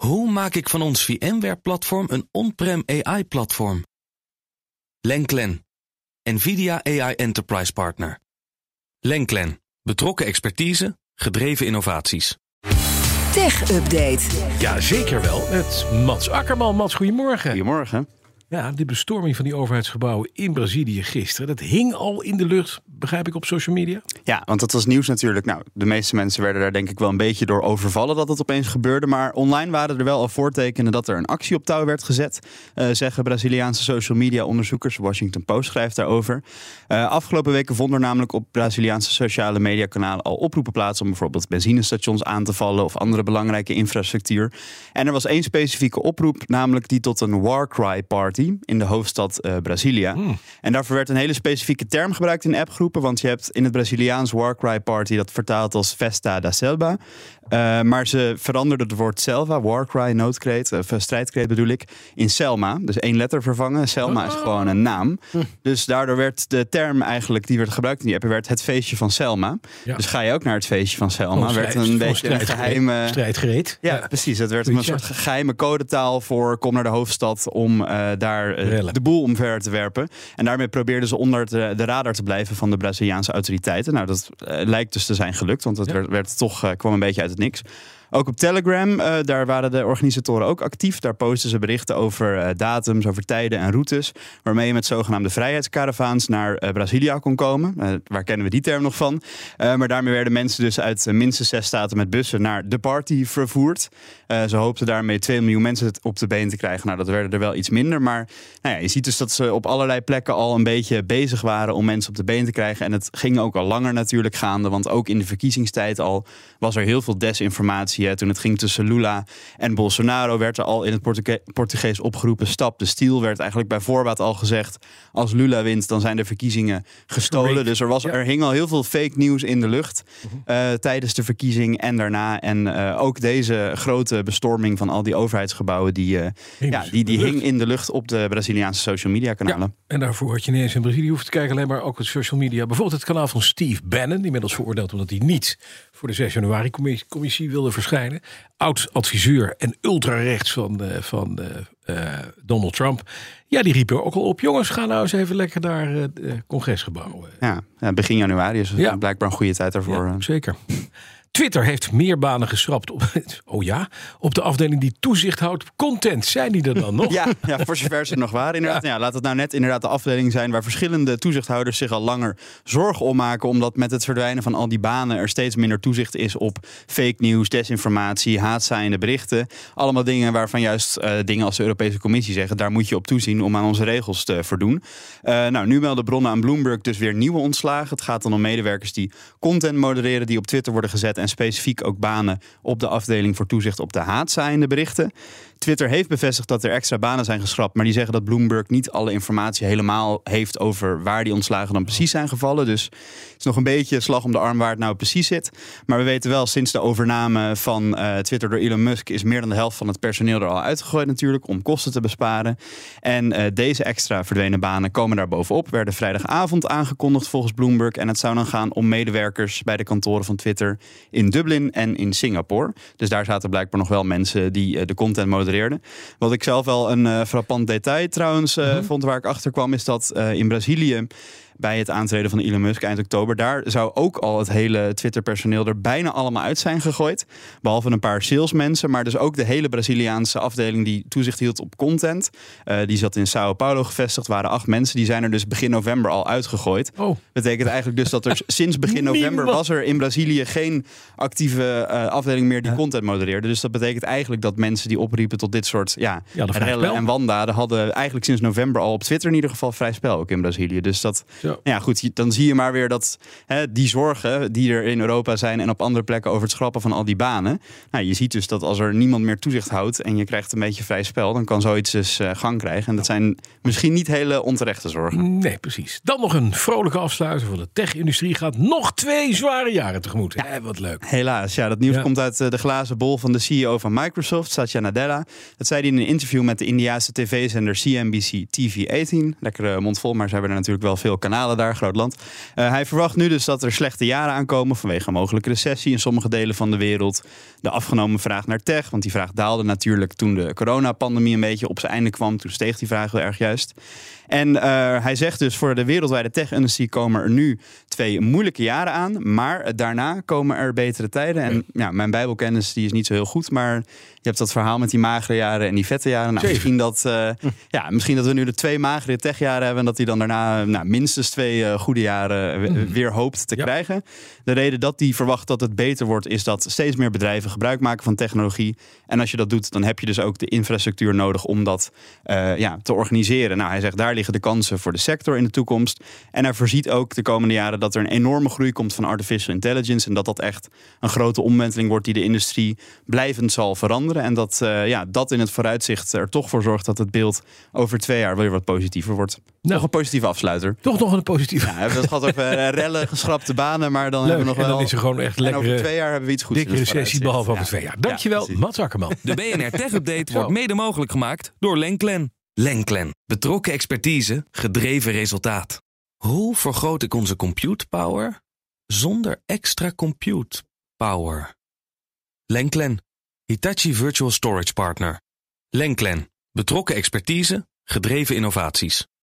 Hoe maak ik van ons VMware-platform een on-prem AI-platform? Lenklen, NVIDIA AI Enterprise Partner. Lenklen, betrokken expertise, gedreven innovaties. Tech Update. Ja, zeker wel. Met Mats Akkerman. Mats, goedemorgen. Goedemorgen. Ja, die bestorming van die overheidsgebouwen in Brazilië gisteren, dat hing al in de lucht, begrijp ik, op social media? Ja, want dat was nieuws natuurlijk. Nou, de meeste mensen werden daar denk ik wel een beetje door overvallen dat het opeens gebeurde. Maar online waren er wel al voortekenen dat er een actie op touw werd gezet, uh, zeggen Braziliaanse social media onderzoekers. Washington Post schrijft daarover. Uh, afgelopen weken vonden er namelijk op Braziliaanse sociale mediakanalen al oproepen plaats om bijvoorbeeld benzinestations aan te vallen of andere belangrijke infrastructuur. En er was één specifieke oproep, namelijk die tot een war cry party in de hoofdstad uh, Brasilia. Hmm. En daarvoor werd een hele specifieke term gebruikt in appgroepen. Want je hebt in het Braziliaans Warcry Party dat vertaald als Festa da Selva. Uh, maar ze veranderden het woord Selva, Warcry, noodkreet, of strijdkreet bedoel ik, in Selma. Dus één letter vervangen. Selma is gewoon een naam. Hm. Dus daardoor werd de term eigenlijk die werd gebruikt in die app, werd het feestje van Selma. Ja. Dus ga je ook naar het feestje van Selma. Oh, werd een beetje een geheime... Strijdgereed. Ja, ja, precies. Het werd een soort geheime codetaal voor kom naar de hoofdstad om uh, daar uh, de boel omver te werpen. En daarmee probeerden ze onder de, de radar te blijven van de Braziliaanse autoriteiten. Nou, dat lijkt dus te zijn gelukt, want het ja. werd, werd, toch, kwam een beetje uit het niks. Ook op Telegram, uh, daar waren de organisatoren ook actief. Daar posten ze berichten over uh, datums, over tijden en routes. Waarmee je met zogenaamde vrijheidscaravaans naar uh, Brasilia kon komen. waar kennen we die term nog van? maar daarmee werden mensen dus uit minstens zes staten met bussen naar de party vervoerd. ze hoopten daarmee 2 miljoen mensen op de been te krijgen. Nou, dat werden er wel iets minder. Maar nou ja, je ziet dus dat ze op allerlei plekken al een beetje bezig waren om mensen op de been te krijgen. En het ging ook al langer natuurlijk gaande. Want ook in de verkiezingstijd al was er heel veel desinformatie toen het ging tussen Lula en Bolsonaro, werd er al in het Portuge Portugees opgeroepen: stap de stiel. Werd eigenlijk bij voorbaat al gezegd: als Lula wint, dan zijn de verkiezingen gestolen. Dus er, was, er hing al heel veel fake nieuws in de lucht uh, tijdens de verkiezing en daarna. En uh, ook deze grote bestorming van al die overheidsgebouwen, die, uh, ja, die, die hing in de lucht op de Braziliaanse social media kanalen. Ja, en daarvoor had je niet eens in Brazilië hoeft te kijken, alleen maar ook het social media. Bijvoorbeeld het kanaal van Steve Bannon, die inmiddels veroordeeld omdat hij niet voor de 6 januari commissie wilde verschijnen. Oud-adviseur en ultrarechts van, uh, van uh, Donald Trump. Ja, die riep er ook al op. Jongens, ga nou eens even lekker naar het congresgebouw. Ja, ja, begin januari is ja. blijkbaar een goede tijd daarvoor. Ja, zeker. Twitter heeft meer banen geschrapt. Op, oh ja, op de afdeling die toezicht houdt op content. Zijn die er dan nog? ja, ja, voor zover ze nog waren. Inderdaad. Ja. laat het nou net inderdaad de afdeling zijn waar verschillende toezichthouders zich al langer zorgen om maken. Omdat met het verdwijnen van al die banen er steeds minder toezicht is op fake news, desinformatie, haatzaaiende berichten. Allemaal dingen waarvan juist uh, dingen als de Europese Commissie zeggen: daar moet je op toezien om aan onze regels te voldoen. Uh, nou, nu melden bronnen aan Bloomberg dus weer nieuwe ontslagen. Het gaat dan om medewerkers die content modereren, die op Twitter worden gezet en specifiek ook banen op de afdeling voor toezicht op de haatzaaiende berichten. Twitter heeft bevestigd dat er extra banen zijn geschrapt, maar die zeggen dat Bloomberg niet alle informatie helemaal heeft over waar die ontslagen dan precies zijn gevallen. Dus het is nog een beetje slag om de arm waar het nou precies zit. Maar we weten wel, sinds de overname van uh, Twitter door Elon Musk is meer dan de helft van het personeel er al uitgegooid natuurlijk om kosten te besparen. En uh, deze extra verdwenen banen komen daar bovenop, werden vrijdagavond aangekondigd volgens Bloomberg. En het zou dan gaan om medewerkers bij de kantoren van Twitter in Dublin en in Singapore. Dus daar zaten blijkbaar nog wel mensen die uh, de content modereren wat ik zelf wel een uh, frappant detail trouwens mm -hmm. vond waar ik achter kwam, is dat in Brazilië bij het aantreden van Elon Musk eind oktober. Daar zou ook al het hele Twitter-personeel er bijna allemaal uit zijn gegooid. Behalve een paar salesmensen, maar dus ook de hele Braziliaanse afdeling die toezicht hield op content. Uh, die zat in Sao Paulo gevestigd, waren acht mensen. Die zijn er dus begin november al uitgegooid. Oh. Betekent eigenlijk dus dat er sinds begin november was er in Brazilië geen actieve uh, afdeling meer die content modereerde. Dus dat betekent eigenlijk dat mensen die opriepen tot dit soort ja, ja rellen en wandaden hadden eigenlijk sinds november al op Twitter in ieder geval vrij spel ook in Brazilië. Dus dat ja. Ja, goed, dan zie je maar weer dat hè, die zorgen die er in Europa zijn en op andere plekken over het schrappen van al die banen. Nou, je ziet dus dat als er niemand meer toezicht houdt en je krijgt een beetje vrij spel, dan kan zoiets dus uh, gang krijgen. En dat zijn misschien niet hele onterechte zorgen. Nee, precies. Dan nog een vrolijke afsluiter van de tech-industrie gaat nog twee zware jaren tegemoet. Ja, wat leuk. Helaas, ja, dat nieuws ja. komt uit uh, de glazen bol van de CEO van Microsoft, Satya Nadella. Dat zei hij in een interview met de Indiaanse tv-zender CNBC TV 18. Lekkere mond vol, maar ze hebben er natuurlijk wel veel kanalen kanalen daar, groot land. Eh, hij verwacht nu dus dat er slechte jaren aankomen vanwege een mogelijke recessie in sommige delen van de wereld. De afgenomen vraag naar tech, want die vraag daalde natuurlijk toen de coronapandemie een beetje op zijn einde kwam. Toen steeg die vraag wel erg juist. En uh, hij zegt dus voor de wereldwijde tech-industrie komen er nu twee moeilijke jaren aan. Maar daarna komen er betere tijden. En ja, mijn bijbelkennis die is niet zo heel goed. Maar je hebt dat verhaal met die magere jaren en die vette jaren. Nou, misschien, dat, uh, ja, misschien dat we nu de twee magere techjaren hebben. En dat hij dan daarna nou, minstens twee uh, goede jaren weer hoopt te ja. krijgen. De reden dat hij verwacht dat het beter wordt, is dat steeds meer bedrijven gebruik maken van technologie. En als je dat doet, dan heb je dus ook de infrastructuur nodig om dat uh, ja, te organiseren. Nou, hij zegt daar liggen de kansen voor de sector in de toekomst. En hij voorziet ook de komende jaren dat er een enorme groei komt van artificial intelligence. En dat dat echt een grote omwenteling wordt die de industrie blijvend zal veranderen. En dat uh, ja, dat in het vooruitzicht er toch voor zorgt dat het beeld over twee jaar weer wat positiever wordt. Nou, nog een positieve afsluiter. Toch nog een positieve. Ja, we hebben het gehad over uh, rellen, geschrapte banen, maar dan Leuk, hebben we nog en wel. dan is er gewoon echt lekker. over twee jaar hebben we iets goeds. Dikke recessie, behalve over twee jaar. Dankjewel, ja, Mats Akkerman. De BNR Tech Update wordt mede mogelijk gemaakt door Lenklen. Lenklen. Betrokken expertise, gedreven resultaat. Hoe vergroot ik onze compute power zonder extra compute power? Lenklen. Hitachi Virtual Storage Partner. Lenklen. Betrokken expertise, gedreven innovaties.